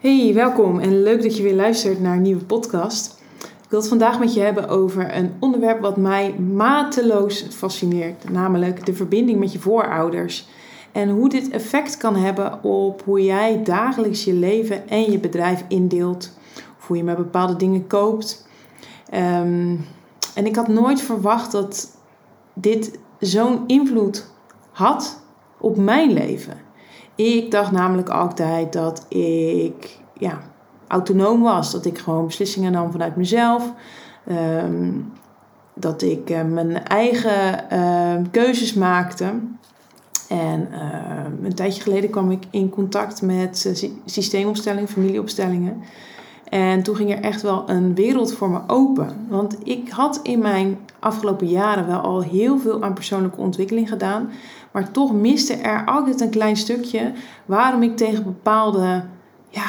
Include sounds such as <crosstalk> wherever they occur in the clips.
Hey, welkom en leuk dat je weer luistert naar een nieuwe podcast. Ik wil het vandaag met je hebben over een onderwerp wat mij mateloos fascineert, namelijk de verbinding met je voorouders. En hoe dit effect kan hebben op hoe jij dagelijks je leven en je bedrijf indeelt. Of hoe je met bepaalde dingen koopt. Ehm, en ik had nooit verwacht dat dit zo'n invloed had op mijn leven. Ik dacht namelijk altijd dat ik ja, autonoom was. Dat ik gewoon beslissingen nam vanuit mezelf. Ehm, dat ik uh, mijn eigen uh, keuzes maakte. En uh, een tijdje geleden kwam ik in contact met uh, systeemopstellingen, familieopstellingen. En toen ging er echt wel een wereld voor me open. Want ik had in mijn afgelopen jaren wel al heel veel aan persoonlijke ontwikkeling gedaan. Maar toch miste er altijd een klein stukje waarom ik tegen bepaalde ja,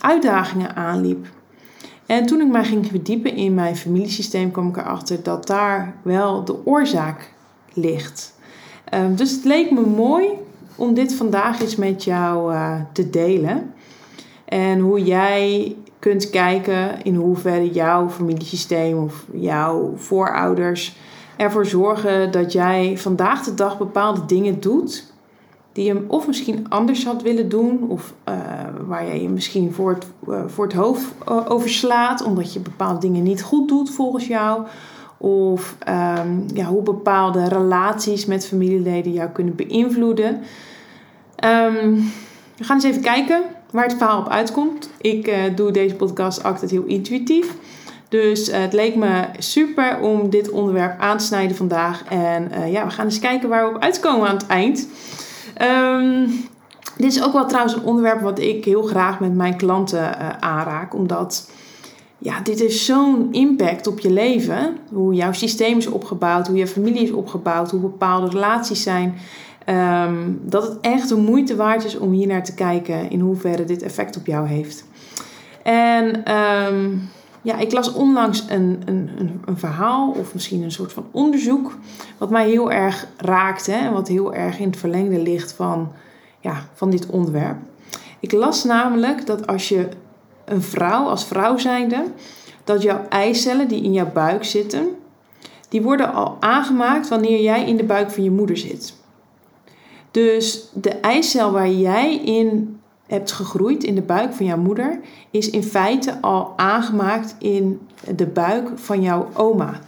uitdagingen aanliep. En toen ik mij ging verdiepen in mijn familiesysteem, kwam ik erachter dat daar wel de oorzaak ligt. Um, dus het leek me mooi om dit vandaag eens met jou uh, te delen. En hoe jij kunt kijken in hoeverre jouw familiesysteem of jouw voorouders ervoor zorgen dat jij vandaag de dag bepaalde dingen doet die je of misschien anders had willen doen, of uh, waar je je misschien voor het, uh, voor het hoofd uh, overslaat, omdat je bepaalde dingen niet goed doet volgens jou. Of um, ja, hoe bepaalde relaties met familieleden jou kunnen beïnvloeden. Um, we gaan eens even kijken waar het verhaal op uitkomt. Ik doe deze podcast altijd heel intuïtief. Dus het leek me super om dit onderwerp aan te snijden vandaag. En ja, we gaan eens kijken waar we op uitkomen aan het eind. Um, dit is ook wel trouwens een onderwerp wat ik heel graag met mijn klanten uh, aanraak. Omdat ja, dit heeft zo'n impact op je leven. Hoe jouw systeem is opgebouwd, hoe je familie is opgebouwd, hoe bepaalde relaties zijn. Um, dat het echt de moeite waard is om hier naar te kijken in hoeverre dit effect op jou heeft. En um, ja, ik las onlangs een, een, een, een, verhaal of misschien een soort van onderzoek. Wat mij heel erg raakte en wat heel erg in het verlengde ligt van, ja, van dit onderwerp. Ik las namelijk dat als je een vrouw, als vrouw zijnde, dat jouw eicellen die in jouw buik zitten, die worden al aangemaakt wanneer jij in de buik van je moeder zit. Dus de eicel waar jij in hebt gegroeid in de buik van jouw moeder, is in feite al aangemaakt in de buik van jouw oma.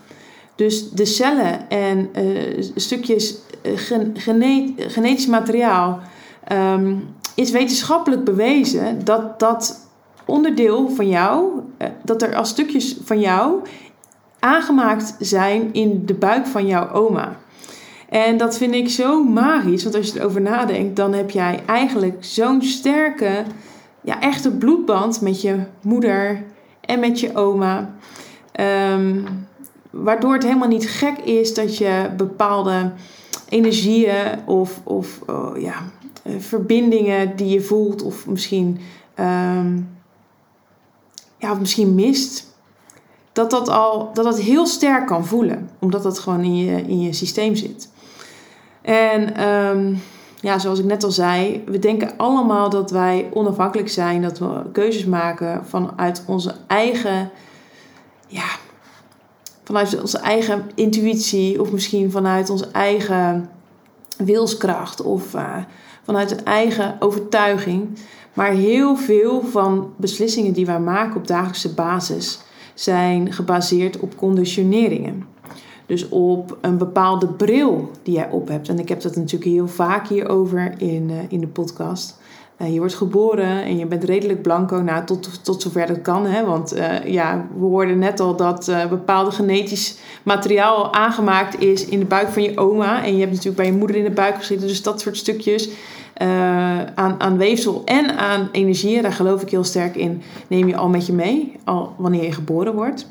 Dus de cellen en uh, stukjes gene genetisch materiaal um, is wetenschappelijk bewezen dat dat onderdeel van jou, uh, dat er als stukjes van jou aangemaakt zijn in de buik van jouw oma. En dat vind ik zo magisch, want als je erover nadenkt, dan heb jij eigenlijk zo'n sterke, ja, echte bloedband met je moeder en met je oma. Um, waardoor het helemaal niet gek is dat je bepaalde energieën of, of oh, ja, eh, verbindingen die je voelt, of misschien, um, ja, of misschien mist, dat dat al dat dat heel sterk kan voelen, omdat dat gewoon in je, in je systeem zit. En um, ja, zoals ik net al zei, we denken allemaal dat wij onafhankelijk zijn, dat we keuzes maken vanuit onze eigen, ja, vanuit onze eigen intuïtie of misschien vanuit onze eigen wilskracht of uh, vanuit een eigen overtuiging. Maar heel veel van beslissingen die wij maken op dagelijkse basis zijn gebaseerd op conditioneringen. Dus op een bepaalde bril die jij op hebt. En ik heb dat natuurlijk heel vaak hierover in, uh, in de podcast. Uh, je wordt geboren en je bent redelijk blanco, nou, tot, tot zover dat kan. Hè? Want uh, ja, we hoorden net al dat bepaalde genetisch materiaal aangemaakt is in de buik van je oma. En je hebt natuurlijk bij je moeder in de buik gezeten. Dus dat soort stukjes aan, aan weefsel en aan energie, daar geloof ik heel sterk in, neem je al met je mee, al wanneer je geboren wordt.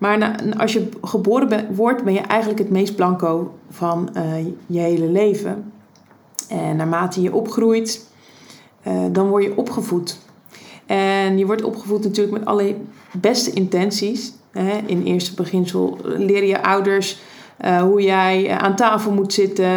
Maar als je geboren wordt, ben je eigenlijk het meest blanco van uh, je hele leven. En naarmate je opgroeit, uh, dan word je opgevoed. En je wordt opgevoed natuurlijk met alle beste intenties. Hè. In eerste beginsel leren je ouders uh, hoe jij aan tafel moet zitten,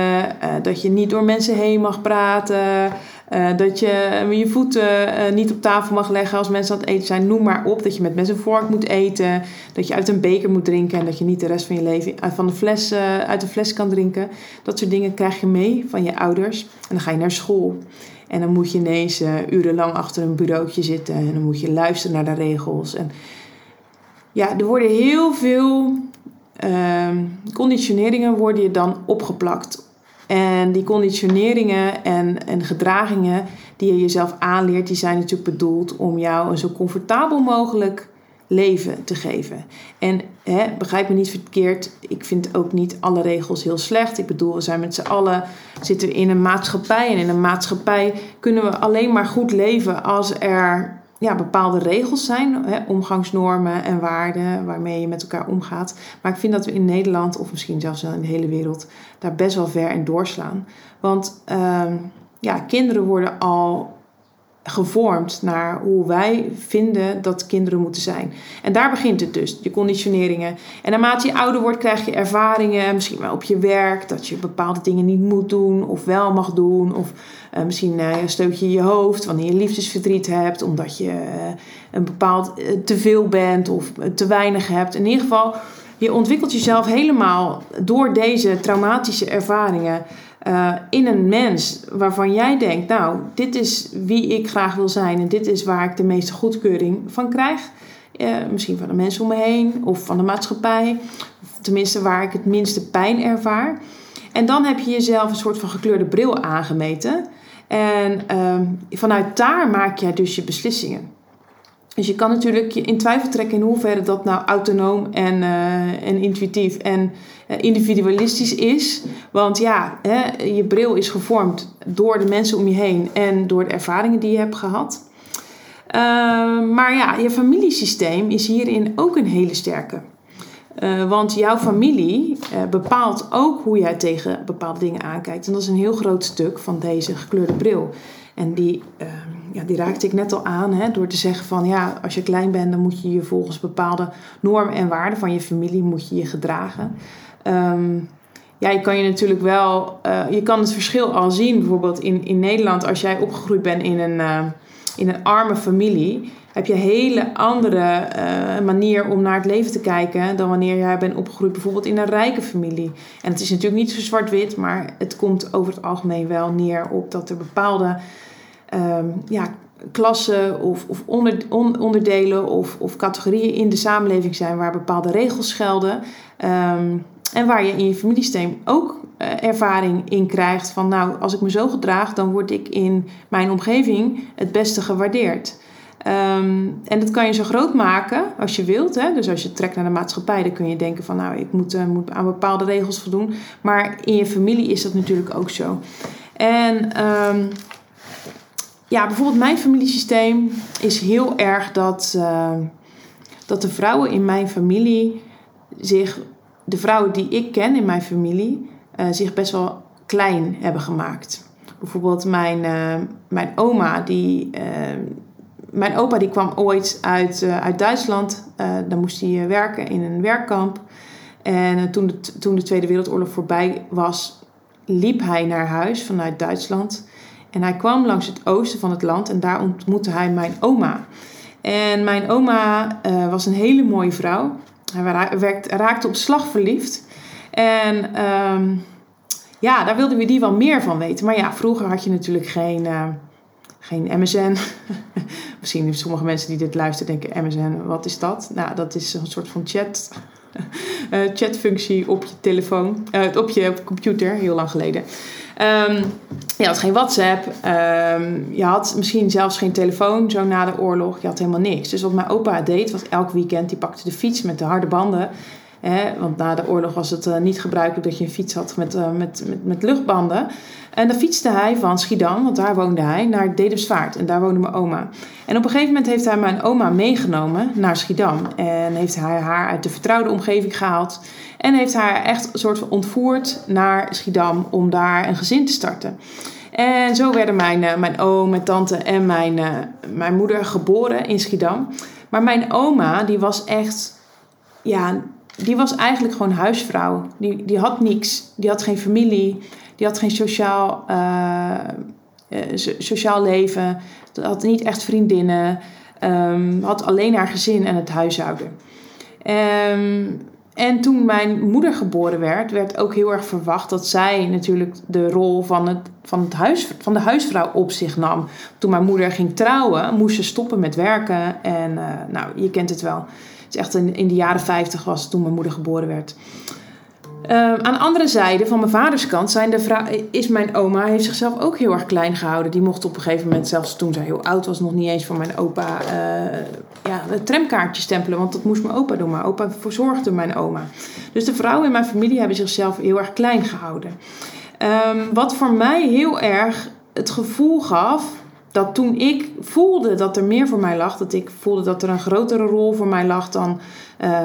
dat je niet door mensen heen mag praten, Uh, dat je je voeten uh, niet op tafel mag leggen als mensen aan het eten zijn. Noem maar op. Dat je met mes en vork moet eten. Dat je uit een beker moet drinken. En dat je niet de rest van je leven van de fles, uit de fles kan drinken. Dat soort dingen krijg je mee van je ouders. En dan ga je naar school. En dan moet je ineens urenlang achter een bureautje zitten. En dan moet je luisteren naar de regels. En ja, er worden heel veel ehm, conditioneringen worden je dan opgeplakt en die conditioneringen en, en gedragingen die je jezelf aanleert, die zijn natuurlijk bedoeld om jou een zo comfortabel mogelijk leven te geven. En hè, begrijp me niet verkeerd, ik vind ook niet alle regels heel slecht. Ik bedoel, we zijn met z'n allen zitten in een maatschappij. En in een maatschappij kunnen we alleen maar goed leven als er ja, bepaalde regels zijn, hè, omgangsnormen en waarden waarmee je met elkaar omgaat. Maar ik vind dat we in Nederland, of misschien zelfs wel in de hele wereld, daar best wel ver in doorslaan. Want ehm, ja, kinderen worden al gevormd naar hoe wij vinden dat kinderen moeten zijn. En daar begint het dus, je conditioneringen. En naarmate je ouder wordt, krijg je ervaringen, misschien wel op je werk, dat je bepaalde dingen niet moet doen of wel mag doen. Of uh, misschien uh, stoot je je hoofd wanneer je liefdesverdriet hebt, omdat je uh, een bepaald te veel bent of te weinig hebt. In ieder geval, je ontwikkelt jezelf helemaal door deze traumatische ervaringen uh, in een mens waarvan jij denkt, nou, dit is wie ik graag wil zijn en dit is waar ik de meeste goedkeuring van krijg. Uh, misschien van de mensen om me heen of van de maatschappij, of tenminste waar ik het minste pijn ervaar. En dan heb je jezelf een soort van gekleurde bril aangemeten. En uh, vanuit daar maak jij dus je beslissingen. Dus je kan natuurlijk je in twijfel trekken in hoeverre dat nou autonoom en, uh, en intuïtief en uh, individualistisch is. Want ja, hè, je bril is gevormd door de mensen om je heen en door de ervaringen die je hebt gehad. Uh, maar ja, je familiesysteem is hierin ook een hele sterke. want jouw familie bepaalt ook hoe jij tegen bepaalde dingen aankijkt. En dat is een heel groot stuk van deze gekleurde bril. En die ja, die raakte ik net al aan. Hè, door te zeggen van ja, als je klein bent, dan moet je je volgens bepaalde normen en waarden van je familie moet je je gedragen. Um, ja, je kan je natuurlijk wel, uh, je kan het verschil al zien. Bijvoorbeeld in, in Nederland, als jij opgegroeid bent in een, uh, in een arme familie, heb je een hele andere uh, manier om naar het leven te kijken dan wanneer jij bent opgegroeid bijvoorbeeld in een rijke familie. En het is natuurlijk niet zo zwart-wit, maar het komt over het algemeen wel neer op dat er bepaalde um, ja, klassen of, of onder, onderdelen of, of categorieën in de samenleving zijn waar bepaalde regels gelden. Um, en waar je in je familiesysteem ook uh, ervaring in krijgt van nou, als ik me zo gedraag, dan word ik in mijn omgeving het beste gewaardeerd. Um, en dat kan je zo groot maken als je wilt. Hè? Dus als je trekt naar de maatschappij, dan kun je denken van nou, ik moet, uh, moet aan bepaalde regels voldoen. Maar in je familie is dat natuurlijk ook zo. En ja, bijvoorbeeld mijn familiesysteem is heel erg dat, uh, dat de vrouwen in mijn familie zich, de vrouwen die ik ken in mijn familie, uh, zich best wel klein hebben gemaakt. Bijvoorbeeld mijn, uh, mijn oma, die, mijn opa die kwam ooit uit, uit Duitsland. dan moest hij werken in een werkkamp. En toen, toen de Tweede Wereldoorlog voorbij was, liep hij naar huis vanuit Duitsland. En hij kwam langs het oosten van het land en daar ontmoette hij mijn oma. En mijn oma uh, was een hele mooie vrouw. Hij raakte op slag verliefd. En um, ja, daar wilden we die wel meer van weten. Maar ja, vroeger had je natuurlijk geen, uh, geen MSN. <laughs> Misschien sommige mensen die dit luisteren denken: MSN, wat is dat? Nou, dat is een soort van chat. uh, <laughs> chatfunctie op je telefoon, op je computer, heel lang geleden. Um, je had geen WhatsApp. Um, je had misschien zelfs geen telefoon zo na de oorlog. Je had helemaal niks. Dus wat mijn opa deed, was elk weekend, die pakte de fiets met de harde banden. Want na de oorlog was het uh, niet gebruikelijk dat je een fiets had met, uh, met, met, met luchtbanden. En dan fietste hij van Schiedam, want daar woonde hij, naar Dedemsvaart. En daar woonde mijn oma. En op een gegeven moment heeft hij mijn oma meegenomen naar Schiedam. En heeft hij haar uit de vertrouwde omgeving gehaald. En heeft haar echt een soort van ontvoerd naar Schiedam om daar een gezin te starten. En zo werden mijn, uh, mijn oom, mijn tante en mijn, mijn moeder geboren in Schiedam. Maar mijn oma, die was echt, ja, die was eigenlijk gewoon huisvrouw. Die, die had niks. Die had geen familie. Die had geen sociaal, uh, sociaal leven, had niet echt vriendinnen, um, had alleen haar gezin en het huishouden. Um, en toen mijn moeder geboren werd, werd ook heel erg verwacht dat zij natuurlijk de rol van, het, van, het huis, van de huisvrouw op zich nam. Toen mijn moeder ging trouwen, moest ze stoppen met werken. En uh, nou, je kent het wel. Echt in, in de jaren 50 was toen mijn moeder geboren werd. Uh, aan de andere zijde van mijn vaders kant zijn de is mijn oma heeft zichzelf ook heel erg klein gehouden. Die mocht op een gegeven moment, zelfs toen zij heel oud was, nog niet eens van mijn opa uh, ja, het tramkaartje stempelen. Want dat moest mijn opa doen. Maar opa verzorgde mijn oma. Dus de vrouwen in mijn familie hebben zichzelf heel erg klein gehouden. Um, wat voor mij heel erg het gevoel gaf dat toen ik voelde dat er meer voor mij lag, dat ik voelde dat er een grotere rol voor mij lag dan,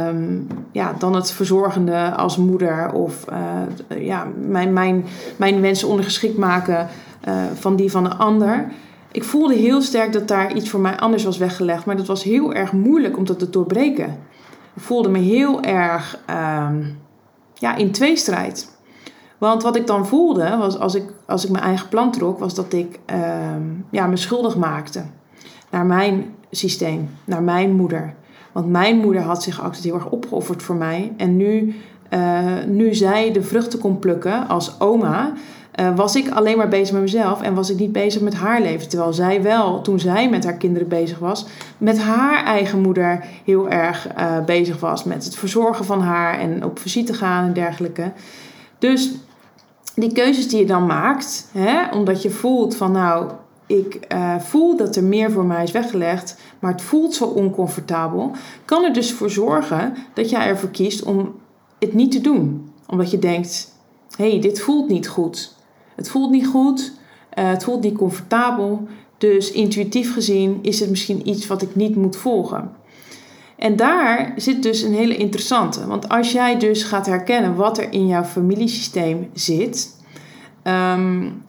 um, ja, dan het verzorgende als moeder of uh, ja, mijn, mijn, mijn wensen ondergeschikt maken uh, van die van een ander. Ik voelde heel sterk dat daar iets voor mij anders was weggelegd, maar dat was heel erg moeilijk om dat te doorbreken. Ik voelde me heel erg um, ja, in tweestrijd. Want wat ik dan voelde, was als ik, als ik mijn eigen plan trok, was dat ik uh, ja, me schuldig maakte. Naar mijn systeem, naar mijn moeder. Want mijn moeder had zich altijd heel erg opgeofferd voor mij. En nu, uh, nu zij de vruchten kon plukken als oma, uh, was ik alleen maar bezig met mezelf en was ik niet bezig met haar leven. Terwijl zij wel, toen zij met haar kinderen bezig was, met haar eigen moeder heel erg uh, bezig was. Met het verzorgen van haar en op visite gaan en dergelijke. Dus die keuzes die je dan maakt, hè, omdat je voelt van nou, ik uh, voel dat er meer voor mij is weggelegd, maar het voelt zo oncomfortabel, kan er dus voor zorgen dat jij ervoor kiest om het niet te doen. Omdat je denkt, hé, hey, dit voelt niet goed. Het voelt niet goed, uh, het voelt niet comfortabel, dus intuïtief gezien is het misschien iets wat ik niet moet volgen. En daar zit dus een hele interessante. Want als jij dus gaat herkennen wat er in jouw familiesysteem zit, um,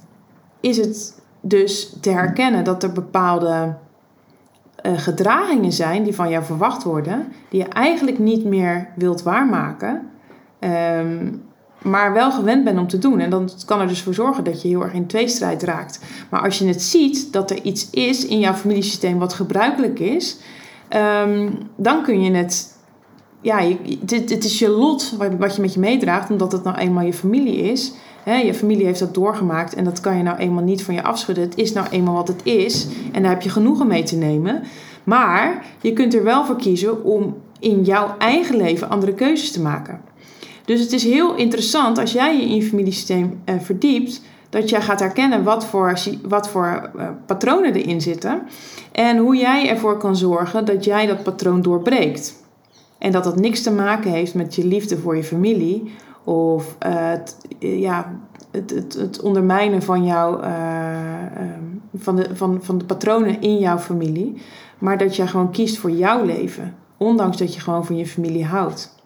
is het dus te herkennen dat er bepaalde uh, gedragingen zijn die van jou verwacht worden, die je eigenlijk niet meer wilt waarmaken, um, maar wel gewend bent om te doen. En dan kan er dus voor zorgen dat je heel erg in tweestrijd raakt. Maar als je het ziet dat er iets is in jouw familiesysteem wat gebruikelijk is, um, dan kun je het. Ja, het, is je lot wat je met je meedraagt, omdat het nou eenmaal je familie is. Je familie heeft dat doorgemaakt en dat kan je nou eenmaal niet van je afschudden. Het is nou eenmaal wat het is en daar heb je genoegen mee te nemen. Maar je kunt er wel voor kiezen om in jouw eigen leven andere keuzes te maken. Dus het is heel interessant als jij je in je familiesysteem uh, verdiept, dat jij gaat herkennen wat voor, wat voor uh, patronen erin zitten. En hoe jij ervoor kan zorgen dat jij dat patroon doorbreekt. En dat dat niks te maken heeft met je liefde voor je familie of uh, het, ja, het, het, het, ondermijnen van, jou, van, de, van, van de patronen in jouw familie. Maar dat jij gewoon kiest voor jouw leven, ondanks dat je gewoon van je familie houdt.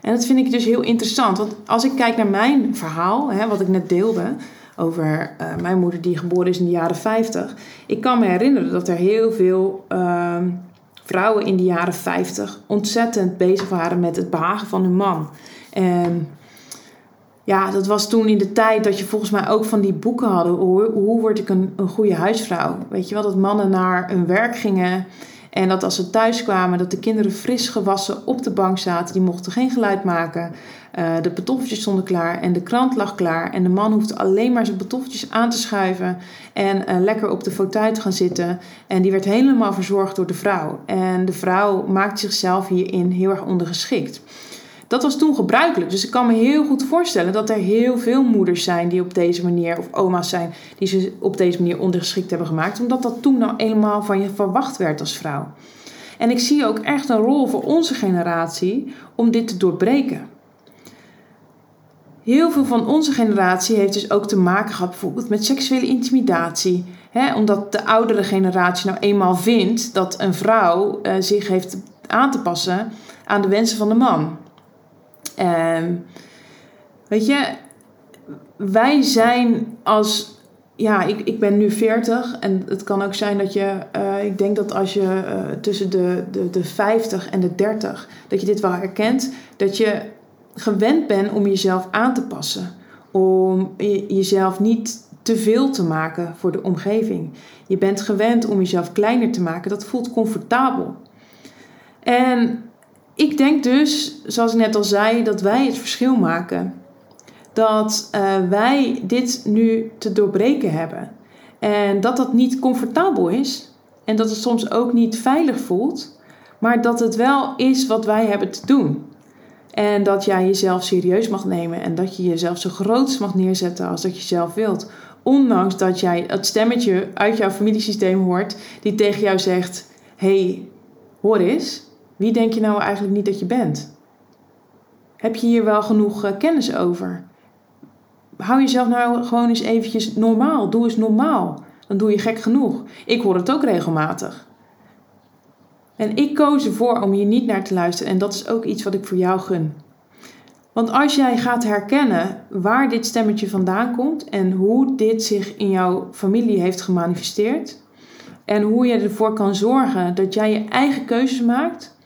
En dat vind ik dus heel interessant. Want als ik kijk naar mijn verhaal, hè, wat ik net deelde over uh, mijn moeder die geboren is in de jaren 50. Ik kan me herinneren dat er heel veel uh, vrouwen in de jaren 50 ontzettend bezig waren met het behagen van hun man. En ja, dat was toen in de tijd dat je volgens mij ook van die boeken hadden. Hoe, hoe word ik een, een goede huisvrouw? Weet je wel, dat mannen naar hun werk gingen en dat als ze thuis kwamen, dat de kinderen fris gewassen op de bank zaten. Die mochten geen geluid maken. Uh, de pantoffeltjes stonden klaar en de krant lag klaar. En de man hoefde alleen maar zijn pantoffeltjes aan te schuiven en uh, lekker op de fauteuil te gaan zitten. En die werd helemaal verzorgd door de vrouw. En de vrouw maakte zichzelf hierin heel erg ondergeschikt. Dat was toen gebruikelijk. Dus ik kan me heel goed voorstellen dat er heel veel moeders zijn die op deze manier, of oma's zijn, die ze op deze manier ondergeschikt hebben gemaakt. Omdat dat toen nou eenmaal van je verwacht werd als vrouw. En ik zie ook echt een rol voor onze generatie om dit te doorbreken. Heel veel van onze generatie heeft dus ook te maken gehad bijvoorbeeld met seksuele intimidatie. Omdat de oudere generatie nou eenmaal vindt dat een vrouw uh, zich heeft aan te passen aan de wensen van de man. Um, weet je, wij zijn als. Ja, ik, ik ben nu 40 en het kan ook zijn dat je. Uh, ik denk dat als je uh, tussen de, de, de 50 en de 30. dat je dit wel herkent. Dat je gewend bent om jezelf aan te passen. Om jezelf niet te veel te maken voor de omgeving. Je bent gewend om jezelf kleiner te maken. Dat voelt comfortabel. En ik denk dus, zoals ik net al zei, dat wij het verschil maken. Dat uh, wij dit nu te doorbreken hebben. En dat dat niet comfortabel is. En dat het soms ook niet veilig voelt. Maar dat het wel is wat wij hebben te doen. En dat jij jezelf serieus mag nemen. En dat je jezelf zo groot mag neerzetten als dat je zelf wilt. Ondanks dat jij het stemmetje uit jouw familiesysteem hoort. Die tegen jou zegt. hey, hoor eens. Wie denk je nou eigenlijk niet dat je bent? Heb je hier wel genoeg uh, kennis over? Hou jezelf nou gewoon eens eventjes normaal. Doe eens normaal. Dan doe je gek genoeg. Ik hoor het ook regelmatig. En ik koos ervoor om hier niet naar te luisteren. En dat is ook iets wat ik voor jou gun. Want als jij gaat herkennen waar dit stemmetje vandaan komt en hoe dit zich in jouw familie heeft gemanifesteerd. En hoe je ervoor kan zorgen dat jij je eigen keuzes maakt.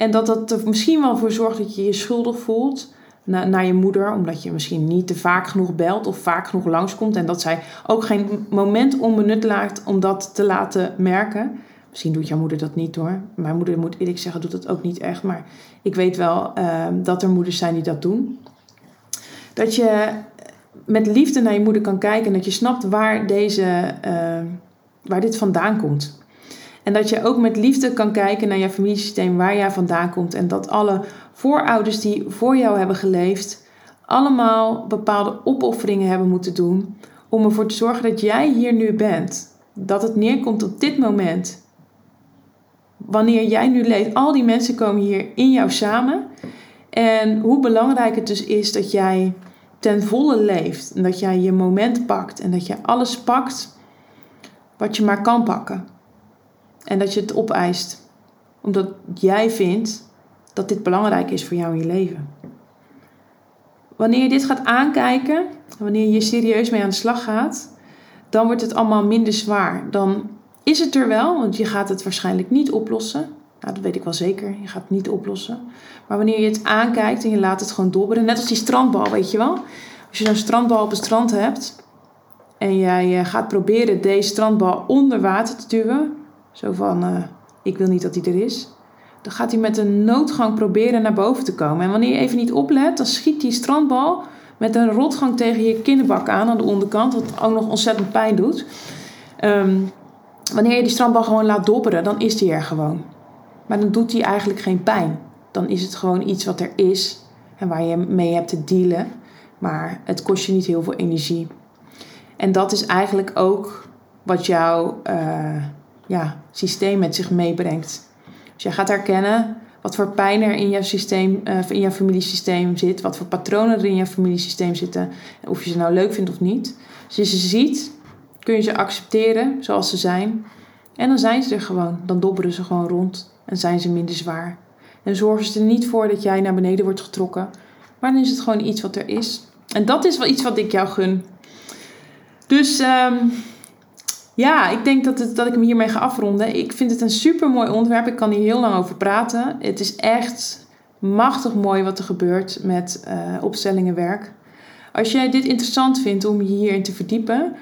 En dat dat er misschien wel voor zorgt dat je je schuldig voelt naar je moeder, omdat je misschien niet te vaak genoeg belt of vaak genoeg langskomt. En dat zij ook geen moment onbenut laat om dat te laten merken. Misschien doet jouw moeder dat niet hoor. Mijn moeder, moet eerlijk zeggen, doet dat ook niet echt. Maar ik weet wel uh, dat er moeders zijn die dat doen. Dat je met liefde naar je moeder kan kijken en dat je snapt waar, deze, uh, waar dit vandaan komt. En dat je ook met liefde kan kijken naar je familiesysteem, waar jij vandaan komt. En dat alle voorouders die voor jou hebben geleefd, allemaal bepaalde opofferingen hebben moeten doen om ervoor te zorgen dat jij hier nu bent. Dat het neerkomt op dit moment. Wanneer jij nu leeft, al die mensen komen hier in jou samen. En hoe belangrijk het dus is dat jij ten volle leeft. En dat jij je moment pakt. En dat je alles pakt wat je maar kan pakken. En dat je het opeist. Omdat jij vindt dat dit belangrijk is voor jou in je leven. Wanneer je dit gaat aankijken, wanneer je serieus mee aan de slag gaat, dan wordt het allemaal minder zwaar. Dan is het er wel, want je gaat het waarschijnlijk niet oplossen. Nou, dat weet ik wel zeker. Je gaat het niet oplossen. Maar wanneer je het aankijkt en je laat het gewoon dobberen, net als die strandbal, weet je wel. Als je zo'n strandbal op het strand hebt en jij eh, gaat proberen deze strandbal onder water te duwen, zo van, uh, ik wil niet dat hij er is. Dan gaat hij met een noodgang proberen naar boven te komen. En wanneer je even niet oplet, dan schiet die strandbal met een rotgang tegen je kinderbak aan aan de onderkant. Wat ook nog ontzettend pijn doet. Um, wanneer je die strandbal gewoon laat dobberen, dan is die er gewoon. Maar dan doet die eigenlijk geen pijn. Dan is het gewoon iets wat er is en waar je mee hebt te dealen. Maar het kost je niet heel veel energie. En dat is eigenlijk ook wat jouw uh, ja, systeem met zich meebrengt. Dus jij gaat herkennen wat voor pijn er in jouw, systeem, uh, in jouw familiesysteem zit, wat voor patronen er in jouw familiesysteem zitten, en of je ze nou leuk vindt of niet. Als je ze ziet, kun je ze accepteren zoals ze zijn. En dan zijn ze er gewoon. Dan dobberen ze gewoon rond en zijn ze minder zwaar. En zorgen ze er niet voor dat jij naar beneden wordt getrokken. Maar dan is het gewoon iets wat er is. En dat is wel iets wat ik jou gun. Dus um, ja, ik denk dat, het, dat ik hem hiermee ga afronden. Ik vind het een super mooi onderwerp. Ik kan hier heel lang over praten. Het is echt machtig mooi wat er gebeurt met uh, opstellingenwerk. Als jij dit interessant vindt om je hierin te verdiepen,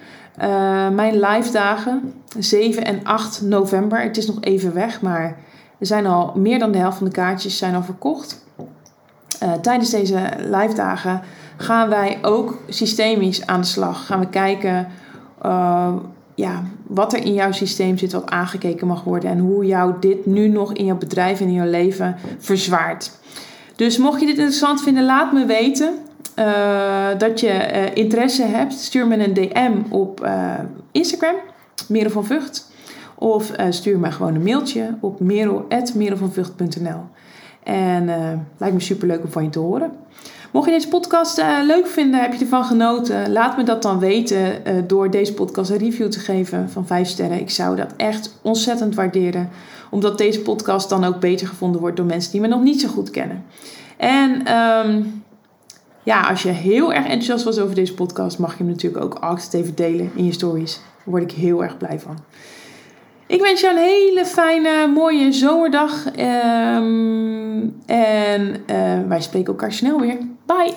uh, mijn live dagen 7 en 8 november. Het is nog even weg, maar er zijn al meer dan de helft van de kaartjes zijn al verkocht. Uh, tijdens deze live dagen gaan wij ook systemisch aan de slag. Gaan we kijken ja, wat er in jouw systeem zit, wat aangekeken mag worden en hoe jou dit nu nog in jouw bedrijf en in jouw leven verzwaart. Dus mocht je dit interessant vinden, laat me weten. Uh, dat je uh, interesse hebt, stuur me een DM op uh, Instagram, Merel van Vught. Of stuur me gewoon een mailtje op merel.merelvanvught.nl. En lijkt me super leuk om van je te horen. Mocht je deze podcast uh, leuk vinden, heb je ervan genoten, laat me dat dan weten uh, door deze podcast een review te geven van 5 sterren. Ik zou dat echt ontzettend waarderen, omdat deze podcast dan ook beter gevonden wordt door mensen die me nog niet zo goed kennen. En um, ja, als je heel erg enthousiast was over deze podcast, mag je hem natuurlijk ook altijd even delen in je stories. Daar word ik heel erg blij van. Ik wens jou een hele fijne, mooie zomerdag. Um, en uh, wij spreken elkaar snel weer. Bye!